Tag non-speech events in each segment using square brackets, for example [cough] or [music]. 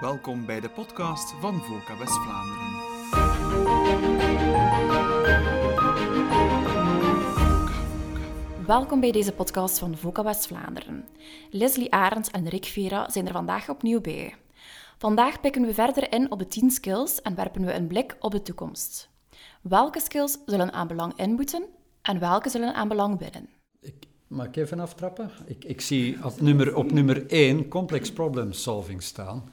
Welkom bij de podcast van VOCA West-Vlaanderen. Welkom bij deze podcast van VOCA West-Vlaanderen. Leslie Arends en Rick Vera zijn er vandaag opnieuw bij. Vandaag pikken we verder in op de 10 skills en werpen we een blik op de toekomst. Welke skills zullen aan belang inboeten en welke zullen aan belang winnen? Ik, mag ik even aftrappen? Ik, ik zie op nummer, op nummer 1 complex problem solving staan.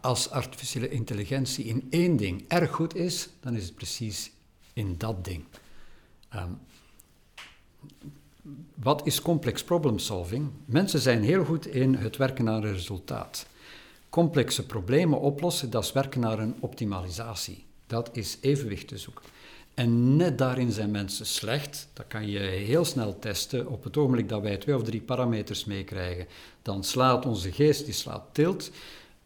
Als artificiële intelligentie in één ding erg goed is, dan is het precies in dat ding. Um, wat is complex problem solving? Mensen zijn heel goed in het werken naar een resultaat. Complexe problemen oplossen, dat is werken naar een optimalisatie. Dat is evenwicht te zoeken. En net daarin zijn mensen slecht. Dat kan je heel snel testen. Op het ogenblik dat wij twee of drie parameters meekrijgen, dan slaat onze geest die slaat tilt.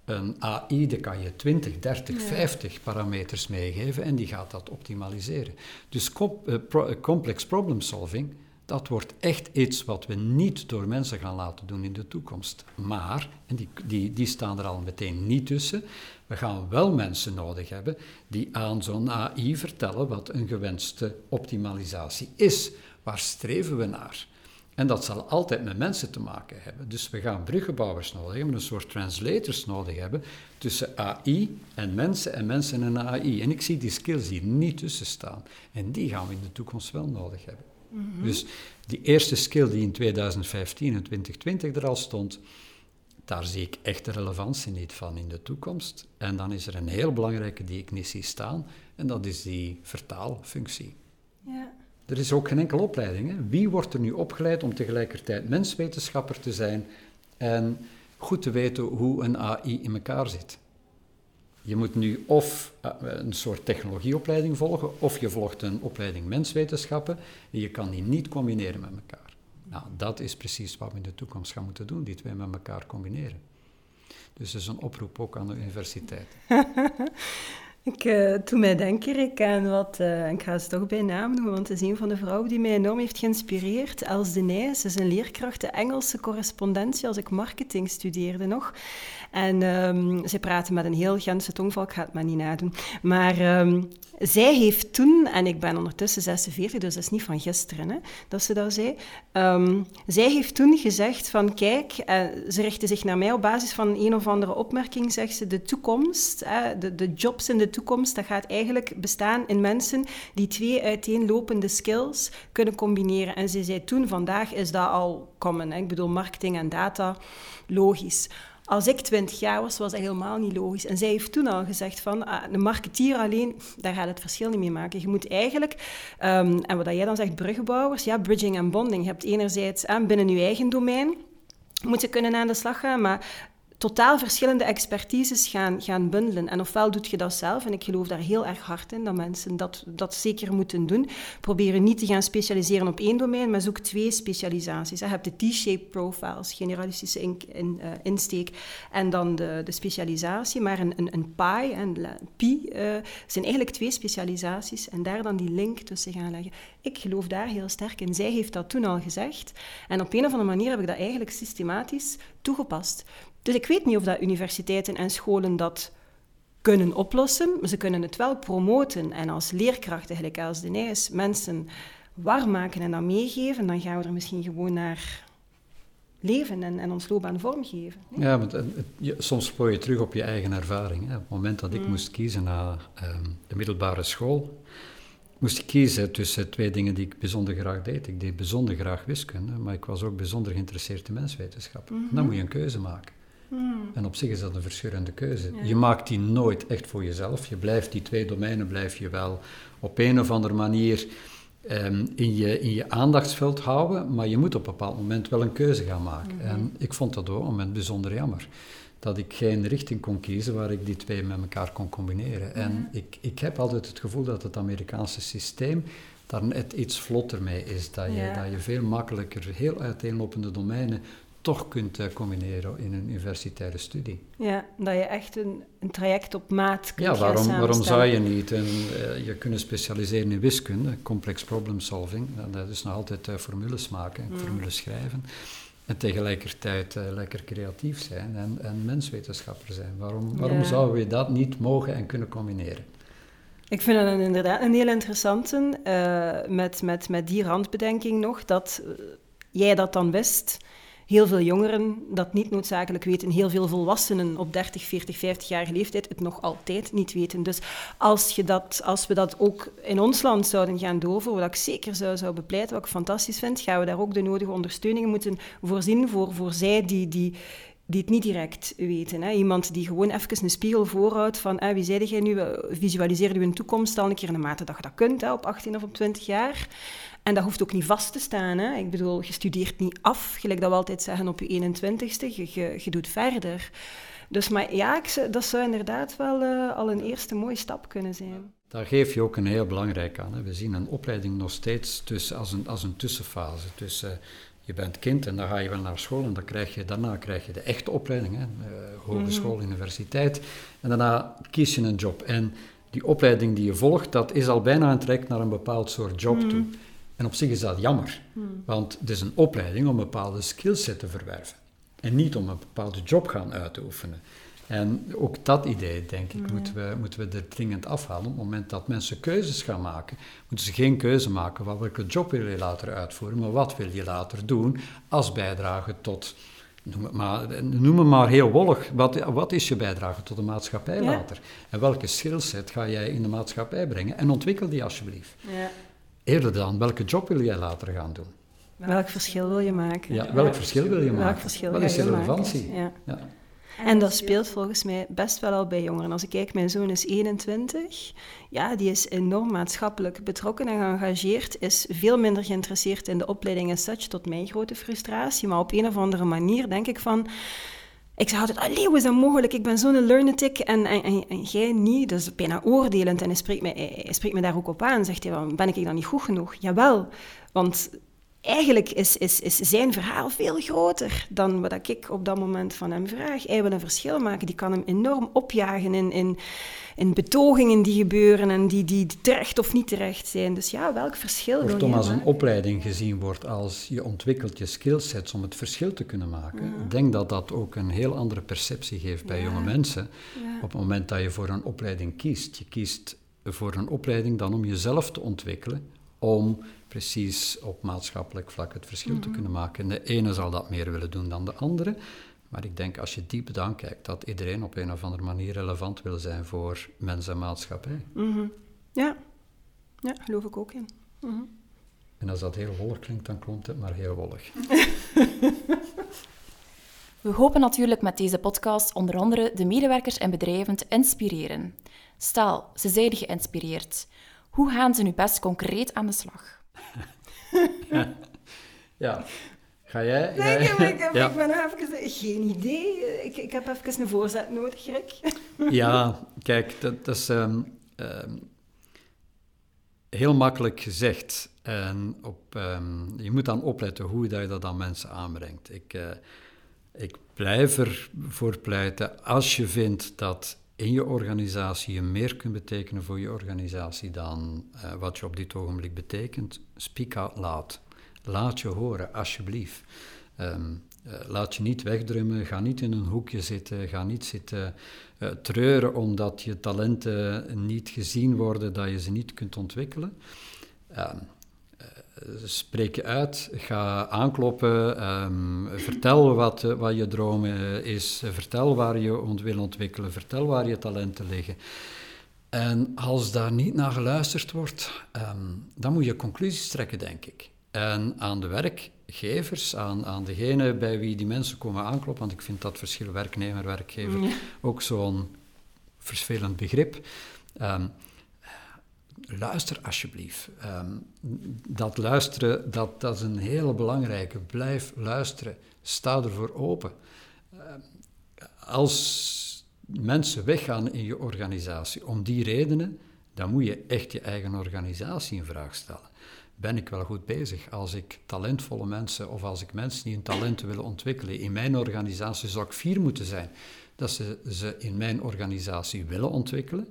Een AI, daar kan je 20, 30, 50 parameters meegeven en die gaat dat optimaliseren. Dus eh, complex problem solving, dat wordt echt iets wat we niet door mensen gaan laten doen in de toekomst. Maar, en die, die, die staan er al meteen niet tussen, we gaan wel mensen nodig hebben die aan zo'n AI vertellen wat een gewenste optimalisatie is. Waar streven we naar? En dat zal altijd met mensen te maken hebben. Dus we gaan bruggenbouwers nodig hebben, een soort translators nodig hebben tussen AI en mensen en mensen en AI. En ik zie die skills hier niet tussen staan. En die gaan we in de toekomst wel nodig hebben. Mhm. Dus die eerste skill die in 2015 en 2020 er al stond, daar zie ik echt de relevantie niet van in de toekomst. En dan is er een heel belangrijke die ik niet zie staan, en dat is die vertaalfunctie. Ja. Er is ook geen enkele opleiding. Hè? Wie wordt er nu opgeleid om tegelijkertijd menswetenschapper te zijn en goed te weten hoe een AI in elkaar zit? Je moet nu of eh, een soort technologieopleiding volgen, of je volgt een opleiding menswetenschappen. En je kan die niet combineren met elkaar. Nou, dat is precies wat we in de toekomst gaan moeten doen, die twee met elkaar combineren. Dus dat is een oproep ook aan de universiteit. [laughs] Ik uh, doe mij denken ik aan wat, uh, ik ga ze toch bij naam noemen, want het is een van de vrouwen die mij enorm heeft geïnspireerd. Els de Nijs is een leerkracht, de Engelse correspondentie als ik marketing studeerde nog. En um, zij praten met een heel Gentse tongval, ik ga het maar niet nadoen. Maar um, zij heeft toen, en ik ben ondertussen 46, dus dat is niet van gisteren hè, dat ze dat zei. Um, zij heeft toen gezegd van kijk, uh, ze richtte zich naar mij op basis van een of andere opmerking, zegt ze, de toekomst, de, de jobs in de toekomst, dat gaat eigenlijk bestaan in mensen die twee uiteenlopende skills kunnen combineren. En ze zei toen, vandaag is dat al common. Hè. Ik bedoel, marketing en data, logisch. Als ik twintig jaar was, was dat helemaal niet logisch. En zij heeft toen al gezegd van, ah, de marketeer alleen, daar gaat het verschil niet mee maken. Je moet eigenlijk, um, en wat jij dan zegt, bruggenbouwers, ja, bridging en bonding. Je hebt enerzijds aan binnen je eigen domein, moet je kunnen aan de slag gaan, maar totaal verschillende expertises gaan, gaan bundelen. En ofwel doe je dat zelf, en ik geloof daar heel erg hard in, dat mensen dat, dat zeker moeten doen. Proberen niet te gaan specialiseren op één domein, maar zoek twee specialisaties. Je hebt de T-shaped profiles, generalistische in, in, uh, insteek, en dan de, de specialisatie. Maar een, een, een PI en PI uh, zijn eigenlijk twee specialisaties, en daar dan die link tussen gaan leggen. Ik geloof daar heel sterk in. Zij heeft dat toen al gezegd. En op een of andere manier heb ik dat eigenlijk systematisch toegepast. Dus ik weet niet of dat universiteiten en scholen dat kunnen oplossen, maar ze kunnen het wel promoten. En als leerkrachten, eigenlijk als de Nijs, mensen warm maken en dat meegeven, dan gaan we er misschien gewoon naar leven en, en ons loopbaan vormgeven. Ja, want het, soms spoor je terug op je eigen ervaring. Hè. Op het moment dat ik mm. moest kiezen na ehm, de middelbare school, moest ik kiezen tussen twee dingen die ik bijzonder graag deed. Ik deed bijzonder graag wiskunde, maar ik was ook bijzonder geïnteresseerd in menswetenschappen. Dan mhm. moet je een keuze maken. Hmm. En op zich is dat een verschillende keuze. Je maakt die nooit echt voor jezelf. Je blijft die twee domeinen blijf je wel op een of andere manier um, in, je, in je aandachtsveld houden, maar je moet op een bepaald moment wel een keuze gaan maken. Hmm. En ik vond dat op een moment bijzonder jammer. Dat ik geen richting kon kiezen waar ik die twee met elkaar kon combineren. En ik, ik heb altijd het gevoel dat het Amerikaanse systeem daar net iets vlotter mee is. Dat je, dat je veel makkelijker heel uiteenlopende domeinen toch kunt uh, combineren in een universitaire studie. Ja, dat je echt een, een traject op maat kunt Ja, waarom, waarom zou je niet? En, uh, je kunt specialiseren in wiskunde, complex problem solving. Dat is nog altijd uh, formules maken, mm. formules schrijven. En tegelijkertijd lekker creatief zijn en, en menswetenschapper zijn. Waarom, waarom Ja. zouden we dat niet mogen en kunnen combineren? Ik vind dat inderdaad een heel interessante, eh, met, met, met die randbedenking nog, dat eh, jij dat dan wist. Heel veel jongeren dat niet noodzakelijk weten. Heel veel volwassenen op 30, 40, 50-jarige leeftijd het nog altijd niet weten. Dus als, je dat, als we dat ook in ons land zouden gaan doorvoeren, wat ik zeker zou, zou bepleiten, wat ik fantastisch vind, gaan we daar ook de nodige ondersteuningen moeten voorzien voor, voor zij die, die, die het niet direct weten. Hè. Iemand die gewoon even een spiegel voorhoudt van eh, wie zei jij nu, visualiseer je toekomst al een keer in de mate dat je dat kunt, hè, op 18 of op 20 jaar. En dat hoeft ook niet vast te staan. Hè. Ik bedoel, je studeert niet af, gelijk dat we altijd zeggen op je 21ste, je, je, je doet verder. Dus maar ja, ik, dat zou inderdaad wel eh, al een eerste mooie stap kunnen zijn. Daar geef je ook een heel belangrijk aan. Hè. We zien een opleiding nog steeds tussen, als, een, als een tussenfase. Tussen eh, je bent kind en dan ga je wel naar school en dan krijg je, daarna krijg je de echte opleiding, hè. eh, hogeschool, universiteit. En daarna kies je een job. En die opleiding die je volgt, dat is al bijna een trek naar een bepaald soort job toe. En op zich is dat jammer, want het is een opleiding om een bepaalde skillset te verwerven. En niet om een bepaalde job gaan uit te oefenen. En ook dat idee, denk ik, moeten, we, moeten we er dringend afhalen. Op het moment dat mensen keuzes gaan maken, moeten ze geen keuze maken van welke job wil je later uitvoeren, maar wat wil je later doen als bijdrage tot, noem het maar, noem het maar heel wollig, wat, wat is je bijdrage tot de maatschappij Ja. later? En welke skillset ga jij in de maatschappij brengen? En ontwikkel die alsjeblieft. Ja. Eerder dan, welke job wil jij later gaan doen? Welk verschil wil je maken? Ja, welk verschil wil je maken? Welk verschil Wat is je relevantie? Ja. Ja. En dat speelt volgens mij best wel al bij jongeren. Als ik kijk, mijn zoon is 21. Ja, die is enorm maatschappelijk betrokken en geëngageerd. Is veel minder geïnteresseerd in de opleiding as such, tot mijn grote frustratie. Maar op een of andere manier denk ik van... Ik zeg altijd, allee, hoe is dat mogelijk? Ik ben zo'n learnetic en, en, en, en jij niet. Is bijna oordelend. En hij spreekt, hij spreekt me daar ook op aan. Zegt hij, "Wel, ben ik dan niet goed genoeg? Jawel, want eigenlijk is, is, is zijn verhaal veel groter dan wat ik op dat moment van hem vraag. Hij wil een verschil maken. Die kan hem enorm opjagen in, in, in betogingen die gebeuren en die, die terecht of niet terecht zijn. Dus ja, welk verschil jij als een opleiding gezien wordt als je ontwikkelt je skillsets om het verschil te kunnen maken, ik denk dat dat ook een heel andere perceptie geeft bij jonge mensen. Ja. Op het moment dat je voor een opleiding kiest. Je kiest voor een opleiding dan om jezelf te ontwikkelen, om precies op maatschappelijk vlak het verschil Mhm. te kunnen maken. En de ene zal dat meer willen doen dan de andere. Maar ik denk, als je diep dan kijkt, dat iedereen op een of andere manier relevant wil zijn voor mens en maatschappij. Mhm. Ja. ja, geloof ik ook in. Mhm. En als dat heel wollig klinkt, dan klonk het maar heel wollig. [laughs] We hopen natuurlijk met deze podcast onder andere de medewerkers en bedrijven te inspireren. Stel, ze zijn geïnspireerd. Hoe gaan ze nu best concreet aan de slag? [laughs] Ja. Ga jij? Nee, ik, heb- ik, [laughs] heb- ja. ik ben nog even... Geen idee. Ik, ik heb even een voorzet nodig, Rick. [laughs] ja, kijk, dat, dat is ehm, ehm, heel makkelijk gezegd. En op, ehm, je moet dan opletten hoe dat je dat aan mensen aanbrengt. Ik, eh, ik blijf ervoor pleiten, als je vindt dat in je organisatie je meer kunt betekenen voor je organisatie dan eh, wat je op dit ogenblik betekent, speak out loud. Laat je horen, alsjeblieft. Ehm, eh, laat je niet wegdrummen, ga niet in een hoekje zitten, ga niet zitten eh, treuren omdat je talenten niet gezien worden, dat je ze niet kunt ontwikkelen. Ehm, eh, spreek je uit, ga aankloppen, ehm, vertel wat, wat je droom eh, is, vertel waar je ont wil ontwikkelen, vertel waar je talenten liggen. En als daar niet naar geluisterd wordt, ehm, dan moet je conclusies trekken, denk ik. En aan de werkgevers, aan, aan degene bij wie die mensen komen aankloppen, want ik vind dat verschil werknemer-werkgever ook zo'n vervelend begrip. Ehm, luister alsjeblieft. Ehm, dat luisteren, dat, dat is een hele belangrijke. Blijf luisteren. Sta ervoor open. Ehm, als mensen weggaan in je organisatie om die redenen, dan moet je echt je eigen organisatie in vraag stellen. Ben ik wel goed bezig? Als ik talentvolle mensen of als ik mensen die hun talenten willen ontwikkelen in mijn organisatie, zou ik fier moeten zijn dat ze ze in mijn organisatie willen ontwikkelen.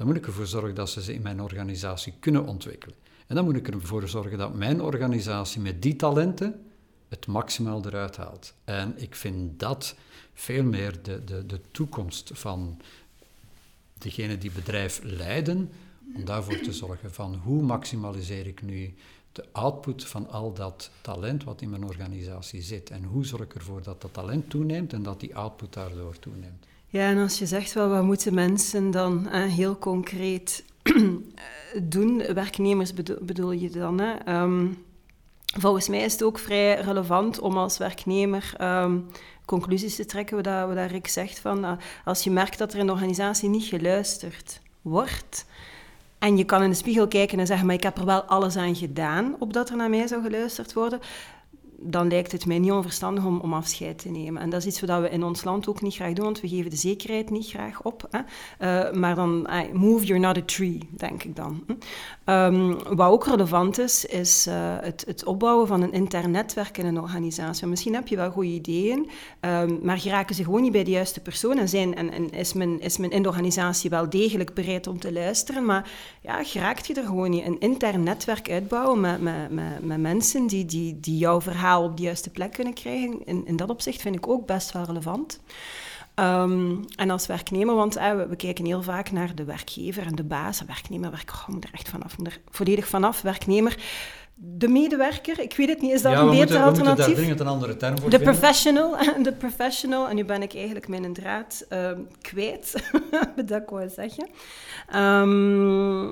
Dan moet ik ervoor zorgen dat ze ze in mijn organisatie kunnen ontwikkelen. En dan moet ik ervoor zorgen dat mijn organisatie met die talenten het maximaal eruit haalt. En ik vind dat veel meer de, de, de toekomst van degenen die bedrijf leiden, om daarvoor te zorgen van hoe maximaliseer ik nu de output van al dat talent wat in mijn organisatie zit. En hoe zorg ik ervoor dat dat talent toeneemt en dat die output daardoor toeneemt. Ja, en als je zegt wel, wat moeten mensen dan heel concreet [clears throat] doen? Werknemers bedoel, je dan? Hè? Ehm, volgens mij is het ook vrij relevant om als werknemer ehm, conclusies te trekken, wat, dat, wat Rick zegt, van uh, als je merkt dat er in de organisatie niet geluisterd wordt, en je kan in de spiegel kijken en zeggen, maar ik heb er wel alles aan gedaan, opdat er naar mij zou geluisterd worden, dan lijkt het mij niet onverstandig om, om afscheid te nemen. En dat is iets wat we in ons land ook niet graag doen, want we geven de zekerheid niet graag op. Hè. Uh, maar dan, uh, move, you're not a tree, denk ik dan. Um, wat ook relevant is, is uh, het, het, opbouwen van een intern netwerk in een organisatie. Misschien heb je wel goede ideeën, um, maar geraken ze gewoon niet bij de juiste persoon. En, zijn, en, en is, men, is men in de organisatie wel degelijk bereid om te luisteren, maar ja, geraakt je er gewoon niet. Een intern netwerk uitbouwen met, met, met, mensen die, die, die jouw verhaal op de juiste plek kunnen krijgen. In dat opzicht vind ik ook best wel relevant. Ehm, en als werknemer, want eh, we, kijken heel vaak naar de werkgever en de baas. Werknemer, werk, oh, er echt vanaf, er volledig vanaf. Werknemer, de medewerker, ik weet het niet, is dat een beter alternatief? Ja, we een andere term voor De professional, [laughs] de professional, en nu ben ik eigenlijk mijn draad uh, kwijt, [laughs] dat ik wou zeggen. Um,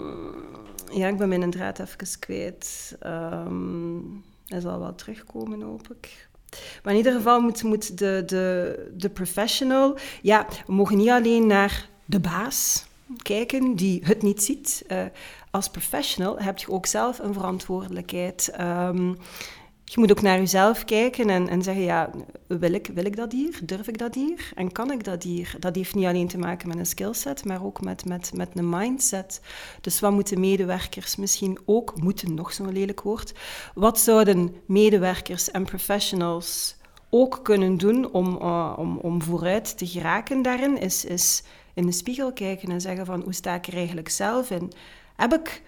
ja, ik ben mijn draad even kwijt. Um, hij zal wel terugkomen, hoop ik. Maar in ieder geval moet, moet de, de, de professional... Ja, we mogen niet alleen naar de baas kijken die het niet ziet. Uh, als professional heb je ook zelf een verantwoordelijkheid. Um, je moet ook naar jezelf kijken en, en zeggen, ja, wil ik, wil ik dat hier? Durf ik dat hier? En kan ik dat hier? Dat heeft niet alleen te maken met een skillset, maar ook met, met, met een mindset. Dus wat moeten medewerkers misschien ook moeten, nog zo'n lelijk woord, wat zouden medewerkers en professionals ook kunnen doen om, uh, om, om vooruit te geraken daarin, is, is in de spiegel kijken en zeggen van, hoe sta ik er eigenlijk zelf in? Heb ik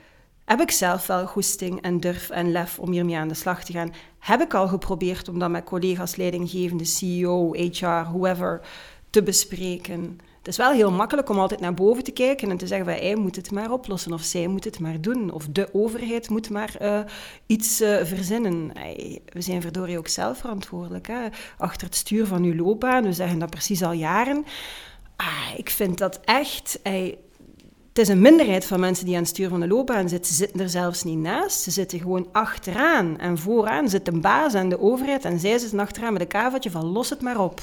heb ik zelf wel goesting en durf en lef om hiermee aan de slag te gaan? Heb ik al geprobeerd om dat met collega's, leidinggevende, CEO, HR, whoever, te bespreken? Het is wel heel makkelijk om altijd naar boven te kijken en te zeggen hij moet het maar oplossen of zij moet het maar doen of de overheid moet maar uh, iets uh, verzinnen. we zijn verdorie ook zelf verantwoordelijk. Hè? Achter het stuur van uw loopbaan, we zeggen dat precies al jaren. Ah, ik vind dat echt... het is een minderheid van mensen die aan het stuur van de loopbaan zitten. Ze zitten er zelfs niet naast. Ze zitten gewoon achteraan. En vooraan zit een baas en de overheid. En zij zitten achteraan met een kavatje van los het maar op.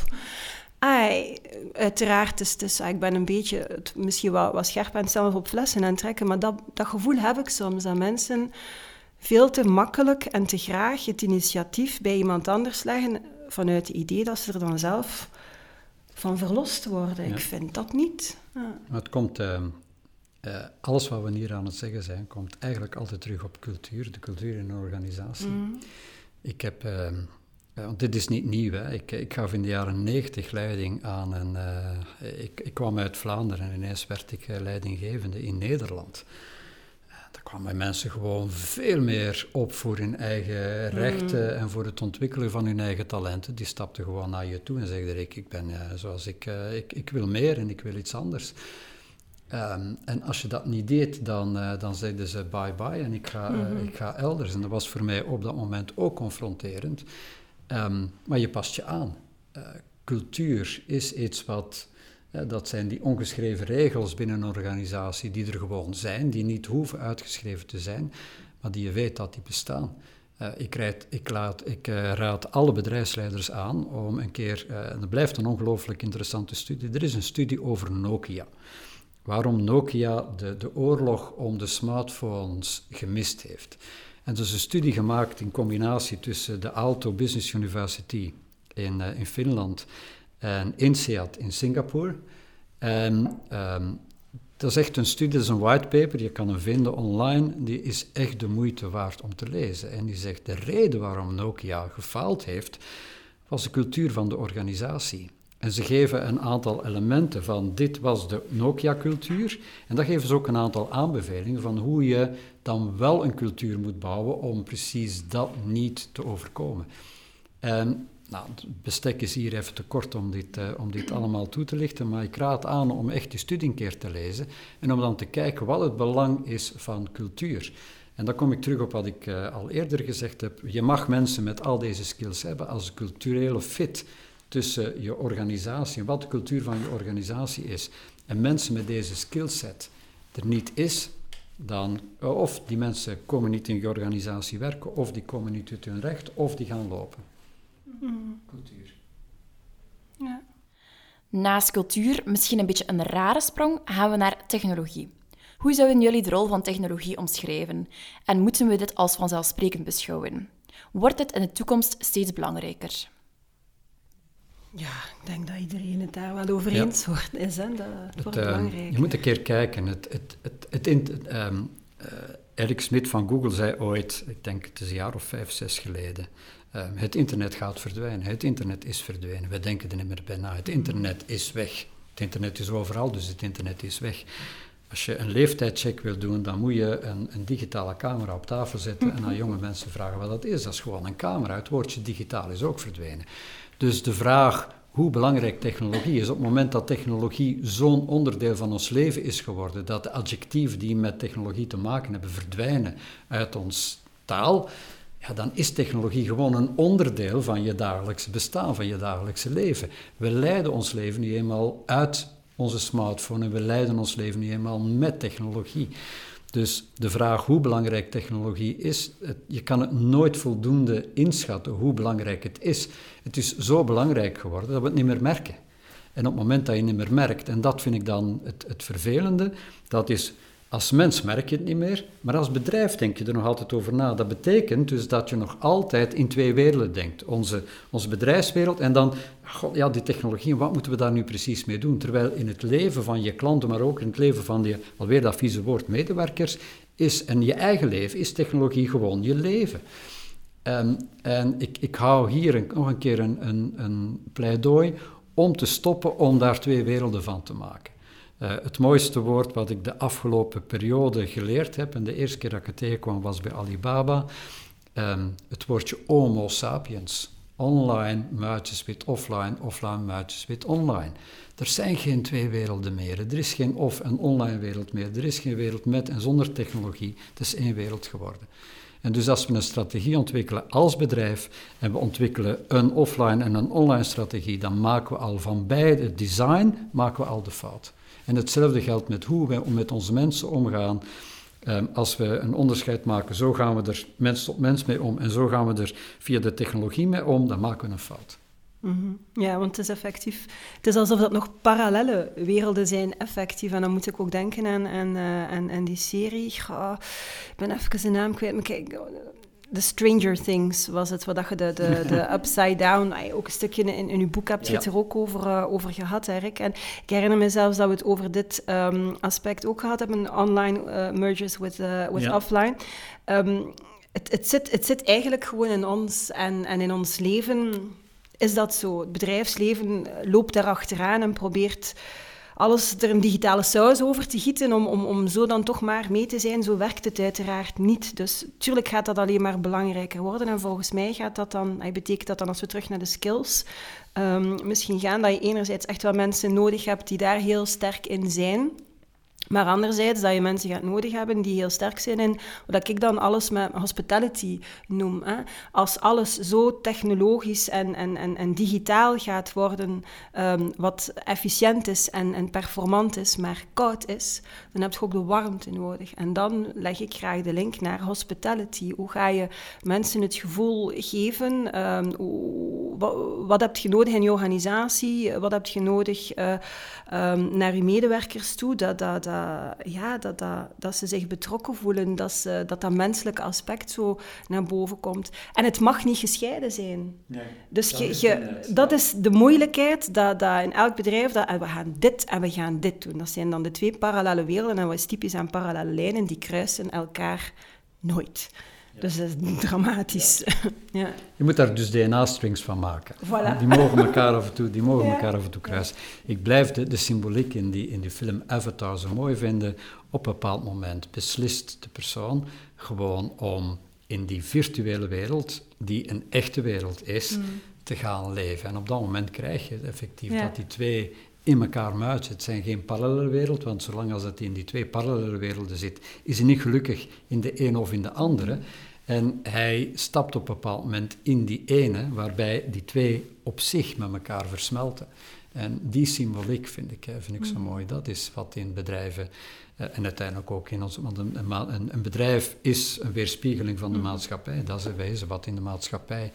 Ai, uiteraard, is, dus, ik ben een beetje misschien wat, scherp aan het zelf op flessen aan trekken. Maar dat, dat gevoel heb ik soms. Dat mensen veel te makkelijk en te graag het initiatief bij iemand anders leggen. Vanuit het idee dat ze er dan zelf van verlost worden. Ik vind dat niet. Ja. Het komt... Uh uh, alles wat we hier aan het zeggen zijn, komt eigenlijk altijd terug op cultuur, de cultuur in een organisatie. Mm. Ik heb, uh, want dit is niet nieuw, hè. Ik, ik gaf in de jaren negentig leiding aan een... Uh, ik, ik, kwam uit Vlaanderen en ineens werd ik leidinggevende in Nederland. Daar kwamen mensen gewoon veel meer op voor hun eigen rechten mm. en voor het ontwikkelen van hun eigen talenten. Die stapten gewoon naar je toe en zeiden, ik, ik ben zoals ik, ik, ik wil meer en ik wil iets anders. Ehm, en als je dat niet deed, dan, uh, dan zeiden ze bye-bye en ik ga, uh, ik ga elders. En dat was voor mij op dat moment ook confronterend. Um, maar je past je aan. Uh, cultuur is iets wat, dat zijn die ongeschreven regels binnen een organisatie die er gewoon zijn, die niet hoeven uitgeschreven te zijn, maar die je weet dat die bestaan. ik, rijd, ik, laat, ik raad alle bedrijfsleiders aan om een keer, en dat blijft een ongelooflijk interessante studie, er is een studie over Nokia waarom Nokia de, de oorlog om de smartphones gemist heeft. En er is een studie gemaakt in combinatie tussen de Aalto Business University in, uh, in Finland en INSEAD in Singapore. En um, dat is echt een studie, dat is een whitepaper, je kan hem vinden online, die is echt de moeite waard om te lezen. En die zegt de reden waarom Nokia gefaald heeft, was de cultuur van de organisatie. En ze geven een aantal elementen van dit was de Nokia-cultuur. En dan geven ze ook een aantal aanbevelingen van hoe je dan wel een cultuur moet bouwen om precies dat niet te overkomen. En nou, het bestek is hier even te kort om dit, uh, om dit allemaal toe te lichten, maar ik raad aan om echt die studie een keer te lezen en om dan te kijken wat het belang is van cultuur. En dan kom ik terug op wat ik uh, al eerder gezegd heb. Je mag mensen met al deze skills hebben als culturele fit tussen je organisatie en wat de cultuur van je organisatie is. En mensen met deze skillset er niet is, dan of die mensen komen niet in je organisatie werken, of die komen niet uit hun recht, of die gaan lopen. Mm. Cultuur. Ja. Naast cultuur, misschien een beetje een rare sprong, gaan we naar technologie. Hoe zouden jullie de rol van technologie omschrijven? En moeten we dit als vanzelfsprekend beschouwen? Wordt het in de toekomst steeds belangrijker? Ja, ik denk dat iedereen het daar wel over eens wordt. Is, hè? Dat het, wordt uh, belangrijk. Je moet een keer kijken. Het, het, het, het, het um, uh, Eric Smit van Google zei ooit, ik denk het is een jaar of vijf, zes geleden, um, het internet gaat verdwijnen. Het internet is verdwenen. We denken er niet meer bij na. Het internet is weg. Het internet is overal, dus het internet is weg. Als je een leeftijdcheck wil doen, dan moet je een, een, digitale camera op tafel zetten en aan [laughs] jonge mensen vragen wat dat is. Dat is gewoon een camera. Het woordje digitaal is ook verdwenen. Dus de vraag hoe belangrijk technologie is, op het moment dat technologie zo'n onderdeel van ons leven is geworden, dat de adjectieven die met technologie te maken hebben verdwijnen uit ons taal, ja, dan is technologie gewoon een onderdeel van je dagelijkse bestaan, van je dagelijkse leven. We leiden ons leven nu eenmaal uit onze smartphone en we leiden ons leven nu eenmaal met technologie. Dus de vraag hoe belangrijk technologie is, je kan het nooit voldoende inschatten hoe belangrijk het is. Het is zo belangrijk geworden dat we het niet meer merken. En op het moment dat je het niet meer merkt, en dat vind ik dan het, het vervelende, dat is als mens merk je het niet meer, maar als bedrijf denk je er nog altijd over na. Dat betekent dus dat je nog altijd in twee werelden denkt. Onze, onze bedrijfswereld en dan, god, ja, die technologie, wat moeten we daar nu precies mee doen? Terwijl in het leven van je klanten, maar ook in het leven van die, alweer dat vieze woord, medewerkers, is, en je eigen leven, is technologie gewoon je leven. En, en ik, ik hou hier nog een keer een, een, een pleidooi om te stoppen om daar twee werelden van te maken. Uh, het mooiste woord wat ik de afgelopen periode geleerd heb, en de eerste keer dat ik het tegenkwam was bij Alibaba, um, het woordje Homo sapiens. Online muitjes wit offline, offline muitjes wit online. Er zijn geen twee werelden meer. Er is geen off- en online wereld meer. Er is geen wereld met en zonder technologie. Het is één wereld geworden. En dus als we een strategie ontwikkelen als bedrijf en we ontwikkelen een offline en een online strategie, dan maken we al van beide design maken we al de fout. En hetzelfde geldt met hoe we met onze mensen omgaan. Ehm, als we een onderscheid maken, zo gaan we er mens tot mens mee om en zo gaan we er via de technologie mee om, dan maken we een fout. Mhm. Ja, want het is effectief. Het is alsof dat nog parallele werelden zijn, effectief. En dan moet ik ook denken aan, aan, uh, aan, die serie. ik ben even zijn naam kwijt. Maar kijk, The Stranger Things was het, wat je de, de, [laughs] de Upside Down, ook een stukje in, in uw boek hebt je het er ook over, uh, over gehad, Erik. En ik herinner me zelfs dat we het over dit um, aspect ook gehad hebben, online uh, mergers with, uh, with ja. offline. Um, het, het, zit, het zit eigenlijk gewoon in ons en, en in ons leven is dat zo. Het bedrijfsleven loopt daar achteraan en probeert alles er een digitale saus over te gieten om, om, om zo dan toch maar mee te zijn. Zo werkt het uiteraard niet. Dus tuurlijk gaat dat alleen maar belangrijker worden. En volgens mij gaat dat dan, betekent dat dan als we terug naar de skills um, misschien gaan, dat je enerzijds echt wel mensen nodig hebt die daar heel sterk in zijn. Maar anderzijds dat je mensen gaat nodig hebben die heel sterk zijn in wat ik dan alles met hospitality noem. Hè. Als alles zo technologisch en, en, en, en digitaal gaat worden, um, wat efficiënt is en, en performant is, maar koud is, dan heb je ook de warmte nodig. En dan leg ik graag de link naar hospitality. Hoe ga je mensen het gevoel geven? Um, wat, heb je nodig in je organisatie? Wat heb je nodig uh, um, naar je medewerkers toe? Dat, dat ja, dat, dat, dat ze zich betrokken voelen, dat, ze, dat dat menselijke aspect zo naar boven komt. En het mag niet gescheiden zijn. Nee, dus dat, je, is, je, dat is de moeilijkheid, dat, dat in elk bedrijf, dat, en we gaan dit en we gaan dit doen. Dat zijn dan de twee parallele werelden, en wat is typisch aan parallele lijnen, die kruisen elkaar nooit. Dus dat is [laughs] dramatisch. ja. Je moet daar dus DNA-strings van maken. Die mogen elkaar af en toe, die mogen elkaar af en toe kruisen. Ik blijf de, de symboliek in die, in die film Avatar zo mooi vinden. Op een bepaald moment beslist de persoon gewoon om in die virtuele wereld, die een echte wereld is, te gaan leven. En op dat moment krijg je effectief Ja. dat die twee in elkaar muiten. Het zijn geen parallele wereld, want zolang als het in die twee parallele werelden zit, is hij niet gelukkig in de een of in de andere. En hij stapt op een bepaald moment in die ene, waarbij die twee op zich met elkaar versmelten. En die symboliek vind ik, vind ik zo mooi. Dat is wat in bedrijven eh, en uiteindelijk ook in ons. Want een, een, een, een bedrijf is een weerspiegeling van de maatschappij. Dat is wezen wat in de maatschappij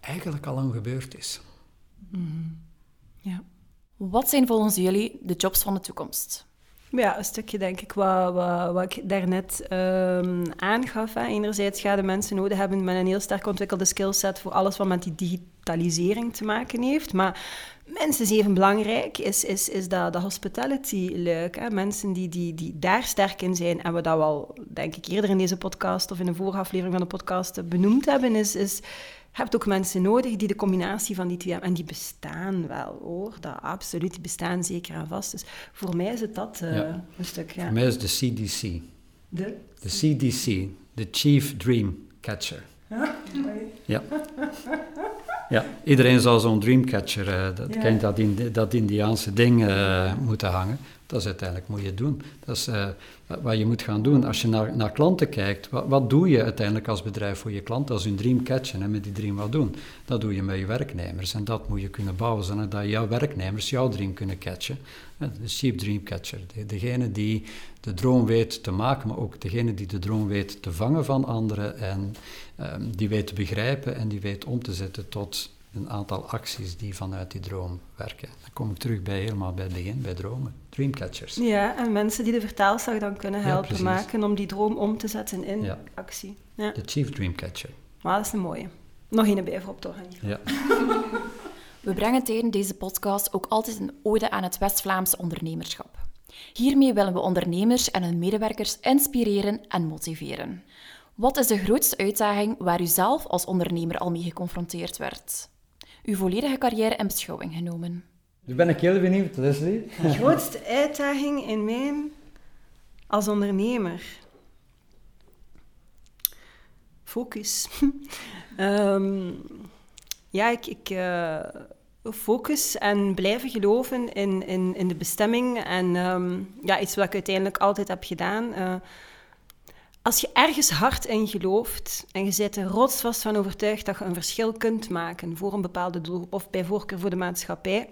eigenlijk al lang gebeurd is. Ja. Wat zijn volgens jullie de jobs van de toekomst? Ja, een stukje denk ik wat, wat, wat ik daarnet ehm aangaf. Hè. Enerzijds gaan de mensen nodig hebben met een heel sterk ontwikkelde skillset voor alles wat met die digitalisering te maken heeft. Maar minstens even belangrijk is, is, is dat, dat hospitality-luik. Hè. Mensen die, die, die daar sterk in zijn en we dat wel, denk ik, eerder in deze podcast of in een vorige aflevering van de podcast benoemd hebben, is... is hebt ook mensen nodig die de combinatie van die twee hebben. En die bestaan wel, hoor. Dat, absoluut, die bestaan zeker en vast. Dus voor mij is het dat eh, Ja. een stuk, ja. Voor mij is de CDC. De? De CDC, de Chief Dream Catcher. Ja. Ja, iedereen zou zo'n dreamcatcher, eh, dat, Ja. kent dat, in, dat Indiaanse ding eh, moeten hangen. Dat is uiteindelijk moet je doen. Dat is eh, wat- je moet gaan doen. Als je naar, naar klanten kijkt, wat, doe je uiteindelijk als bedrijf voor je klant? Dat is hun dream catchen en met die dream wat doen. Dat doe je met je werknemers en dat moet je kunnen bouwen zodat jouw werknemers jouw dream kunnen catchen. Eh, De chief dream catcher, de- degene die de droom weet te maken, maar ook degene die de droom weet te vangen van anderen en ehm, die weet te begrijpen en die weet om te zetten tot een aantal acties die vanuit die droom werken. Dan kom ik terug bij helemaal bij het begin, bij dromen. Dreamcatchers. Ja, en mensen die de vertaalslag dan kunnen helpen maken om die droom om te zetten in Ja. actie. Ja, De chief dreamcatcher. maar dat is een mooie. Nog een bij voor op te organiseren. Ja. [laughs] We brengen tijdens deze podcast ook altijd een ode aan het West-Vlaamse ondernemerschap. Hiermee willen we ondernemers en hun medewerkers inspireren en motiveren. Wat is de grootste uitdaging waar u zelf als ondernemer al mee geconfronteerd werd? Uw volledige carrière in beschouwing genomen. Nu ben ik heel benieuwd, Leslie. De grootste uitdaging in mijn als ondernemer. Focus. [laughs] Ehm, ja, ik, ik eh, focus en blijven geloven in, in, in de bestemming. En ehm, ja, iets wat ik uiteindelijk altijd heb gedaan. Eh, als je ergens hard in gelooft en je bent er rotsvast van overtuigd dat je een verschil kunt maken voor een bepaalde doelgroep of bij voorkeur voor de maatschappij,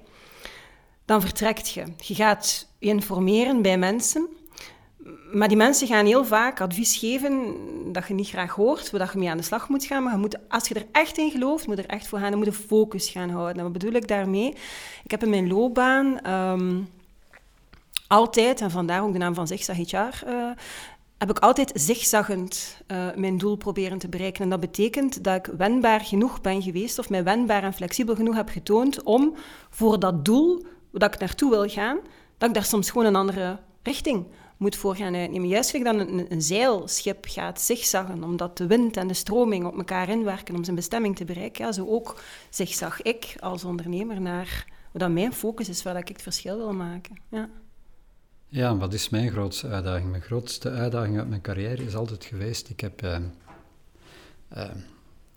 dan vertrekt je. Je gaat je informeren bij mensen, maar die mensen gaan heel vaak advies geven dat je niet graag hoort, waar je mee aan de slag moet gaan. Maar je moet, als je er echt in gelooft, moet je er echt voor gaan en moet je focus gaan houden. En wat bedoel ik daarmee? Ik heb in mijn loopbaan ehm, altijd, en vandaar ook de naam van Zigzag HR, eh, heb ik altijd zigzaggend eh, mijn doel proberen te bereiken. En dat betekent dat ik wendbaar genoeg ben geweest, of mij wendbaar en flexibel genoeg heb getoond om voor dat doel, dat ik naartoe wil gaan, dat ik daar soms gewoon een andere richting moet voor gaan uitnemen. Juist gelijk dan een, een zeilschip gaat zigzaggen, omdat de wind en de stroming op elkaar inwerken om zijn bestemming te bereiken. Ja, zo ook zigzag ik als ondernemer naar wat mijn focus is, waar ik het verschil wil maken. Ja. Ja, wat is mijn grootste uitdaging? Mijn grootste uitdaging uit mijn carrière is altijd geweest. Ik, heb, eh, eh,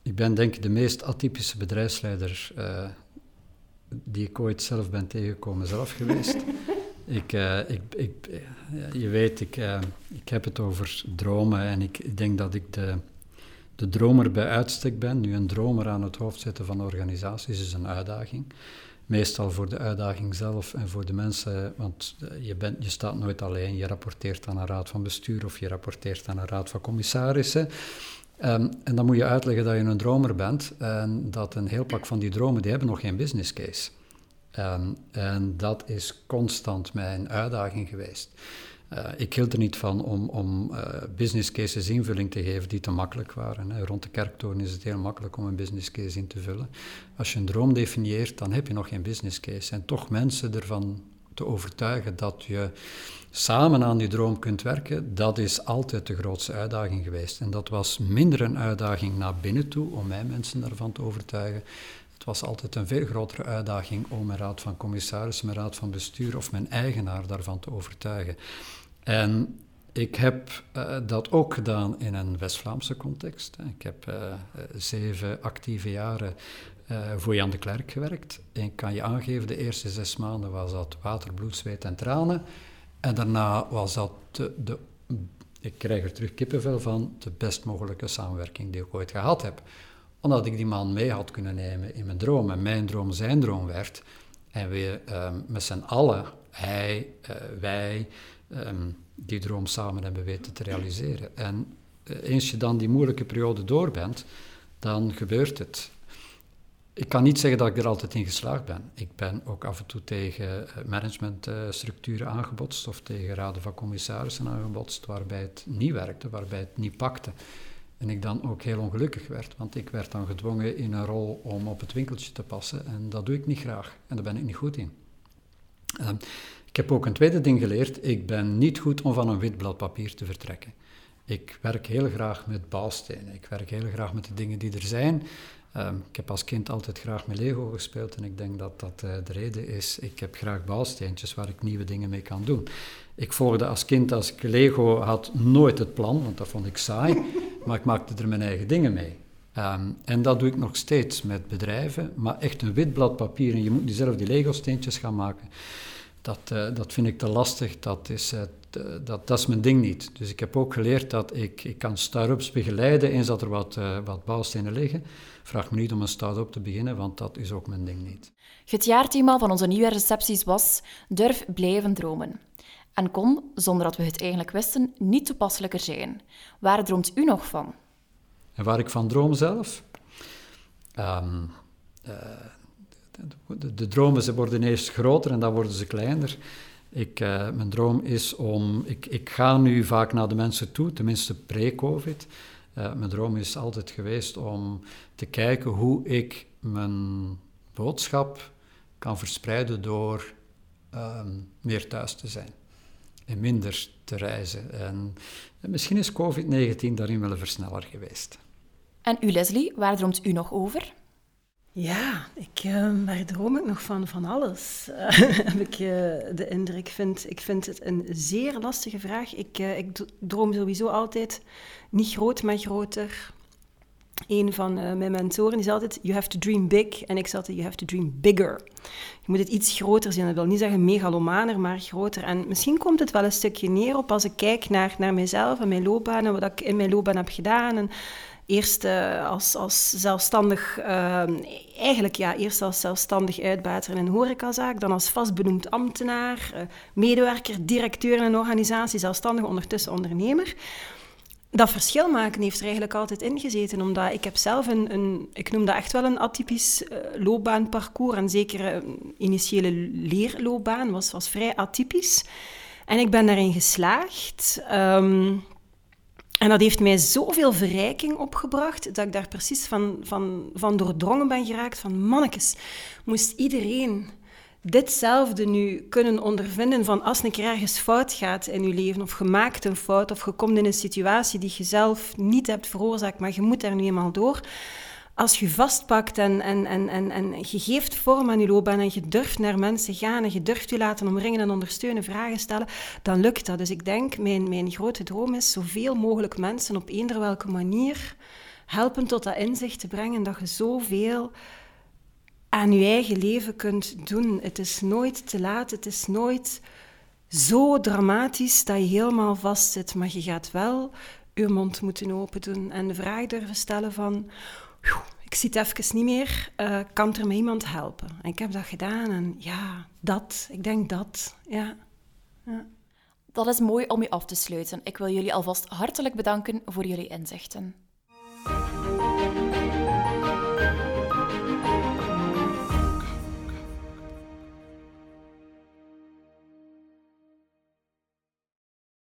ik ben denk ik de meest atypische bedrijfsleider eh, die ik ooit zelf ben tegengekomen zelf geweest. [laughs] ik, eh, ik, ik, eh, je weet, ik, eh, ik heb het over dromen en ik, ik denk dat ik de, de dromer bij uitstek ben. Nu, een dromer aan het hoofd zetten van organisaties is een uitdaging. Meestal voor de uitdaging zelf en voor de mensen, want eh, je, bent, je staat nooit alleen. Je rapporteert aan een raad van bestuur of je rapporteert aan een raad van commissarissen. Ehm, en dan moet je uitleggen dat je een dromer bent en dat een heel pak van die dromen, die hebben nog geen business case. Ehm, en dat is constant mijn uitdaging geweest. Uh, ik hield er niet van om, om uh, business cases invulling te geven die te makkelijk waren. Hè. Rond de kerktoren is het heel makkelijk om een business case in te vullen. Als je een droom definieert, dan heb je nog geen business case. En toch mensen ervan te overtuigen dat je samen aan die droom kunt werken, dat is altijd de grootste uitdaging geweest. En dat was minder een uitdaging naar binnen toe, om mij mensen daarvan te overtuigen. Het was altijd een veel grotere uitdaging om mijn raad van commissarissen, mijn raad van bestuur of mijn eigenaar daarvan te overtuigen. En ik heb uh, dat ook gedaan in een West-Vlaamse context. Ik heb uh, zeven actieve jaren voor Jan de Klerk gewerkt. En ik kan je aangeven, de eerste zes maanden was dat water, bloed, zweet en tranen. En daarna was dat de ik krijg er terug kippenvel van, de best mogelijke samenwerking die ik ooit gehad heb. Omdat ik die man mee had kunnen nemen in mijn droom en mijn droom zijn droom werd. En we um, met z'n allen, hij, uh, wij, um, die droom samen hebben weten te realiseren. En uh, eens je dan die moeilijke periode door bent, dan gebeurt het. Ik kan niet zeggen dat ik er altijd in geslaagd ben. Ik ben ook af en toe tegen eh, managementstructuren aangebotst of tegen raden van commissarissen aangebotst waarbij het niet werkte, waarbij het niet pakte. En ik dan ook heel ongelukkig werd, want ik werd dan gedwongen in een rol om op het winkeltje te passen en dat doe ik niet graag en daar ben ik niet goed in. Uh, ik heb ook een tweede ding geleerd, ik ben niet goed om van een wit blad papier te vertrekken. Ik werk heel graag met bouwstenen, ik werk heel graag met de dingen die er zijn Um, ik heb als kind altijd graag met Lego gespeeld en ik denk dat dat uh, de reden is. Ik heb graag bouwsteentjes waar ik nieuwe dingen mee kan doen. Ik volgde als kind, als ik Lego had, nooit het plan, want dat vond ik saai, maar ik maakte er mijn eigen dingen mee. Um, en dat doe ik nog steeds met bedrijven, maar echt een wit blad papier en je moet zelf die Lego-steentjes gaan maken. Dat, uh, dat vind ik te lastig, dat is, uh, dat, dat is mijn ding niet. Dus ik heb ook geleerd dat ik, ik kan start-ups begeleiden eens dat er wat, wat bouwstenen liggen vraag me niet om een start-up te beginnen, want dat is ook mijn ding niet. Het jaarthema van onze nieuwe recepties was Durf blijven dromen. En kon, zonder dat we het eigenlijk wisten, niet toepasselijker zijn. Waar droomt u nog van? En waar ik van droom zelf? Um, uh, de, dromen ze worden eerst groter en dan worden ze kleiner. Ik, uh, mijn droom is om... Ik, ik ga nu vaak naar de mensen toe, tenminste pre-covid. Uh, mijn droom is altijd geweest om te kijken hoe ik mijn boodschap kan verspreiden door um, meer thuis te zijn en minder te reizen. En, en misschien is COVID-19 daarin wel een versneller geweest. En u, Leslie, waar droomt u nog over? Ja, ik, uh, waar droom ik nog van? Van alles, uh, [laughs] heb ik uh, de indruk. Ik vind, ik vind het een zeer lastige vraag. Ik, ik droom sowieso altijd niet groot, maar groter. Een van mijn mentoren die altijd, you have to dream big. En ik zei altijd, you have to dream bigger. Je moet het iets groter zien. Dat wil niet zeggen megalomaner, maar groter. En misschien komt het wel een stukje neer op als ik kijk naar, naar mijzelf en mijn loopbaan en wat ik in mijn loopbaan heb gedaan. En, Eerst uh, als, als zelfstandig, uh, eigenlijk ja, eerst als zelfstandig uitbater in een horecazaak, dan als vastbenoemd ambtenaar, medewerker, directeur in een organisatie, zelfstandig, ondertussen ondernemer. Dat verschil maken heeft er eigenlijk altijd in gezeten, omdat ik heb zelf een, een ik noem dat echt wel een atypisch loopbaanparcours, en zeker een initiële leerloopbaan was, was vrij atypisch. En ik ben daarin geslaagd. Um, en dat heeft mij zoveel verrijking opgebracht dat ik daar precies van, van, van doordrongen ben geraakt. Van mannetjes, moest iedereen ditzelfde nu kunnen ondervinden van als een keer ergens fout gaat in je leven of je maakt een fout of je komt in een situatie die je zelf niet hebt veroorzaakt, maar je moet er nu eenmaal door als je vastpakt en, en, en, en, en je geeft vorm aan je loopbaan en je durft naar mensen gaan en je durft je laten omringen en ondersteunen, vragen stellen, dan lukt dat. Dus ik denk, mijn, mijn grote droom is zoveel mogelijk mensen op eender welke manier helpen tot dat inzicht te brengen dat je zoveel aan je eigen leven kunt doen. Het is nooit te laat, het is nooit zo dramatisch dat je helemaal vastzit, maar je gaat wel je mond moeten open doen en de vraag durven stellen van ik zie het even niet meer, uh, kan er me iemand helpen? En ik heb dat gedaan en ja, dat, ik denk dat, ja. ja. Dat is mooi om je af te sluiten. Ik wil jullie alvast hartelijk bedanken voor jullie inzichten.